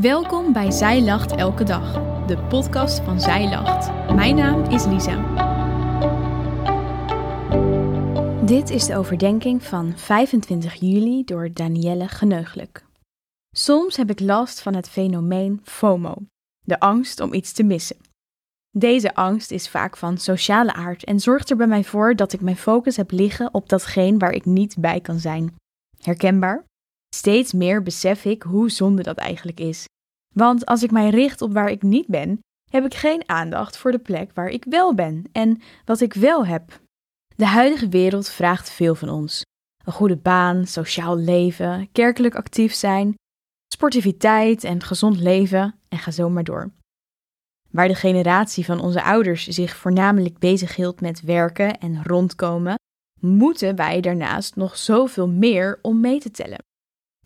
Welkom bij Zij Lacht Elke Dag, de podcast van Zij Lacht. Mijn naam is Lisa. Dit is de overdenking van 25 juli door Danielle Geneugelijk. Soms heb ik last van het fenomeen FOMO, de angst om iets te missen. Deze angst is vaak van sociale aard en zorgt er bij mij voor dat ik mijn focus heb liggen op datgene waar ik niet bij kan zijn. Herkenbaar? Steeds meer besef ik hoe zonde dat eigenlijk is. Want als ik mij richt op waar ik niet ben, heb ik geen aandacht voor de plek waar ik wel ben en wat ik wel heb. De huidige wereld vraagt veel van ons: een goede baan, sociaal leven, kerkelijk actief zijn, sportiviteit en gezond leven en ga zo maar door. Waar de generatie van onze ouders zich voornamelijk bezighield met werken en rondkomen, moeten wij daarnaast nog zoveel meer om mee te tellen.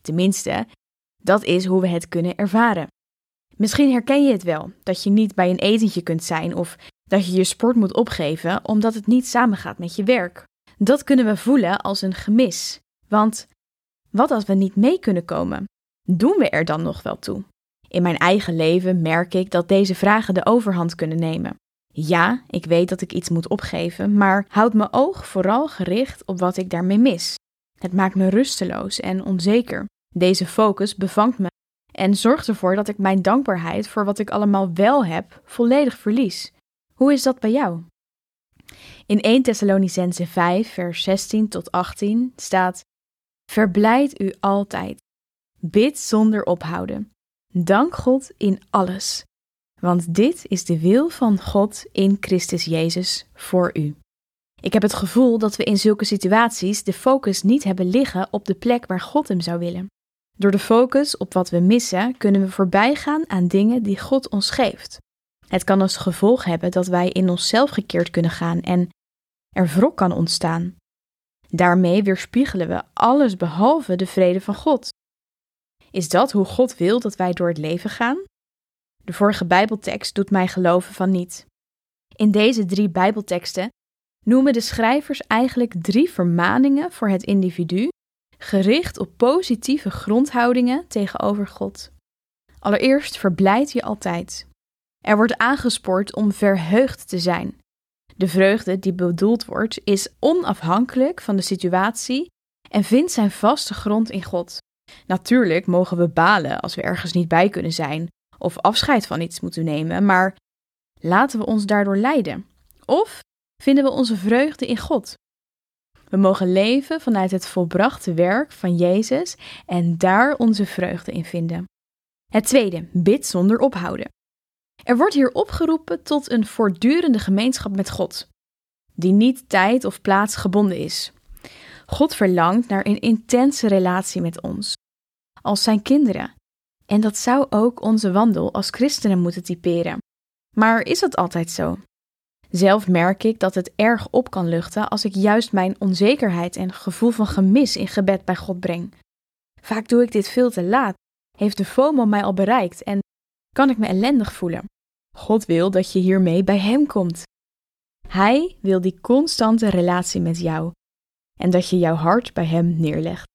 Tenminste, dat is hoe we het kunnen ervaren. Misschien herken je het wel, dat je niet bij een etentje kunt zijn of dat je je sport moet opgeven omdat het niet samengaat met je werk. Dat kunnen we voelen als een gemis. Want wat als we niet mee kunnen komen? Doen we er dan nog wel toe? In mijn eigen leven merk ik dat deze vragen de overhand kunnen nemen. Ja, ik weet dat ik iets moet opgeven, maar houd mijn oog vooral gericht op wat ik daarmee mis. Het maakt me rusteloos en onzeker. Deze focus bevangt me en zorgt ervoor dat ik mijn dankbaarheid voor wat ik allemaal wel heb volledig verlies. Hoe is dat bij jou? In 1 Thessalonicense 5, vers 16 tot 18 staat: Verblijd u altijd. Bid zonder ophouden. Dank God in alles. Want dit is de wil van God in Christus Jezus voor u. Ik heb het gevoel dat we in zulke situaties de focus niet hebben liggen op de plek waar God hem zou willen. Door de focus op wat we missen, kunnen we voorbij gaan aan dingen die God ons geeft. Het kan als gevolg hebben dat wij in onszelf gekeerd kunnen gaan en er wrok kan ontstaan. Daarmee weerspiegelen we alles behalve de vrede van God. Is dat hoe God wil dat wij door het leven gaan? De vorige Bijbeltekst doet mij geloven van niet. In deze drie Bijbelteksten noemen de schrijvers eigenlijk drie vermaningen voor het individu gericht op positieve grondhoudingen tegenover God. Allereerst verblijd je altijd. Er wordt aangespoord om verheugd te zijn. De vreugde die bedoeld wordt is onafhankelijk van de situatie en vindt zijn vaste grond in God. Natuurlijk mogen we balen als we ergens niet bij kunnen zijn of afscheid van iets moeten nemen, maar laten we ons daardoor leiden. Of vinden we onze vreugde in God? We mogen leven vanuit het volbrachte werk van Jezus en daar onze vreugde in vinden. Het tweede, bid zonder ophouden. Er wordt hier opgeroepen tot een voortdurende gemeenschap met God, die niet tijd of plaats gebonden is. God verlangt naar een intense relatie met ons, als zijn kinderen. En dat zou ook onze wandel als christenen moeten typeren. Maar is dat altijd zo? Zelf merk ik dat het erg op kan luchten als ik juist mijn onzekerheid en gevoel van gemis in gebed bij God breng. Vaak doe ik dit veel te laat, heeft de FOMO mij al bereikt en kan ik me ellendig voelen. God wil dat je hiermee bij Hem komt. Hij wil die constante relatie met jou en dat je jouw hart bij Hem neerlegt.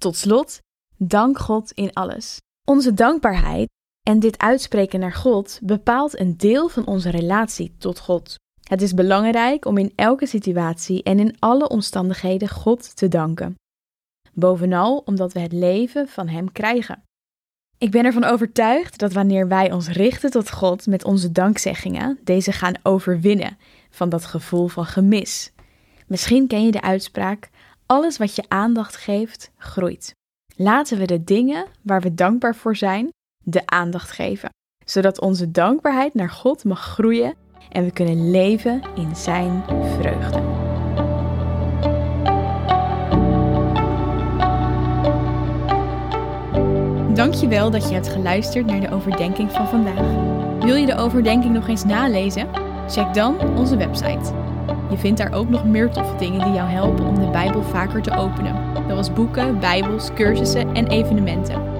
Tot slot, dank God in alles. Onze dankbaarheid en dit uitspreken naar God bepaalt een deel van onze relatie tot God. Het is belangrijk om in elke situatie en in alle omstandigheden God te danken. Bovenal omdat we het leven van Hem krijgen. Ik ben ervan overtuigd dat wanneer wij ons richten tot God met onze dankzeggingen, deze gaan overwinnen van dat gevoel van gemis. Misschien ken je de uitspraak: alles wat je aandacht geeft, groeit. Laten we de dingen waar we dankbaar voor zijn, de aandacht geven, zodat onze dankbaarheid naar God mag groeien en we kunnen leven in Zijn vreugde. Dankjewel dat je hebt geluisterd naar de overdenking van vandaag. Wil je de overdenking nog eens nalezen? Check dan onze website. Je vindt daar ook nog meer toffe dingen die jou helpen om de Bijbel vaker te openen. Zoals boeken, Bijbels, cursussen en evenementen.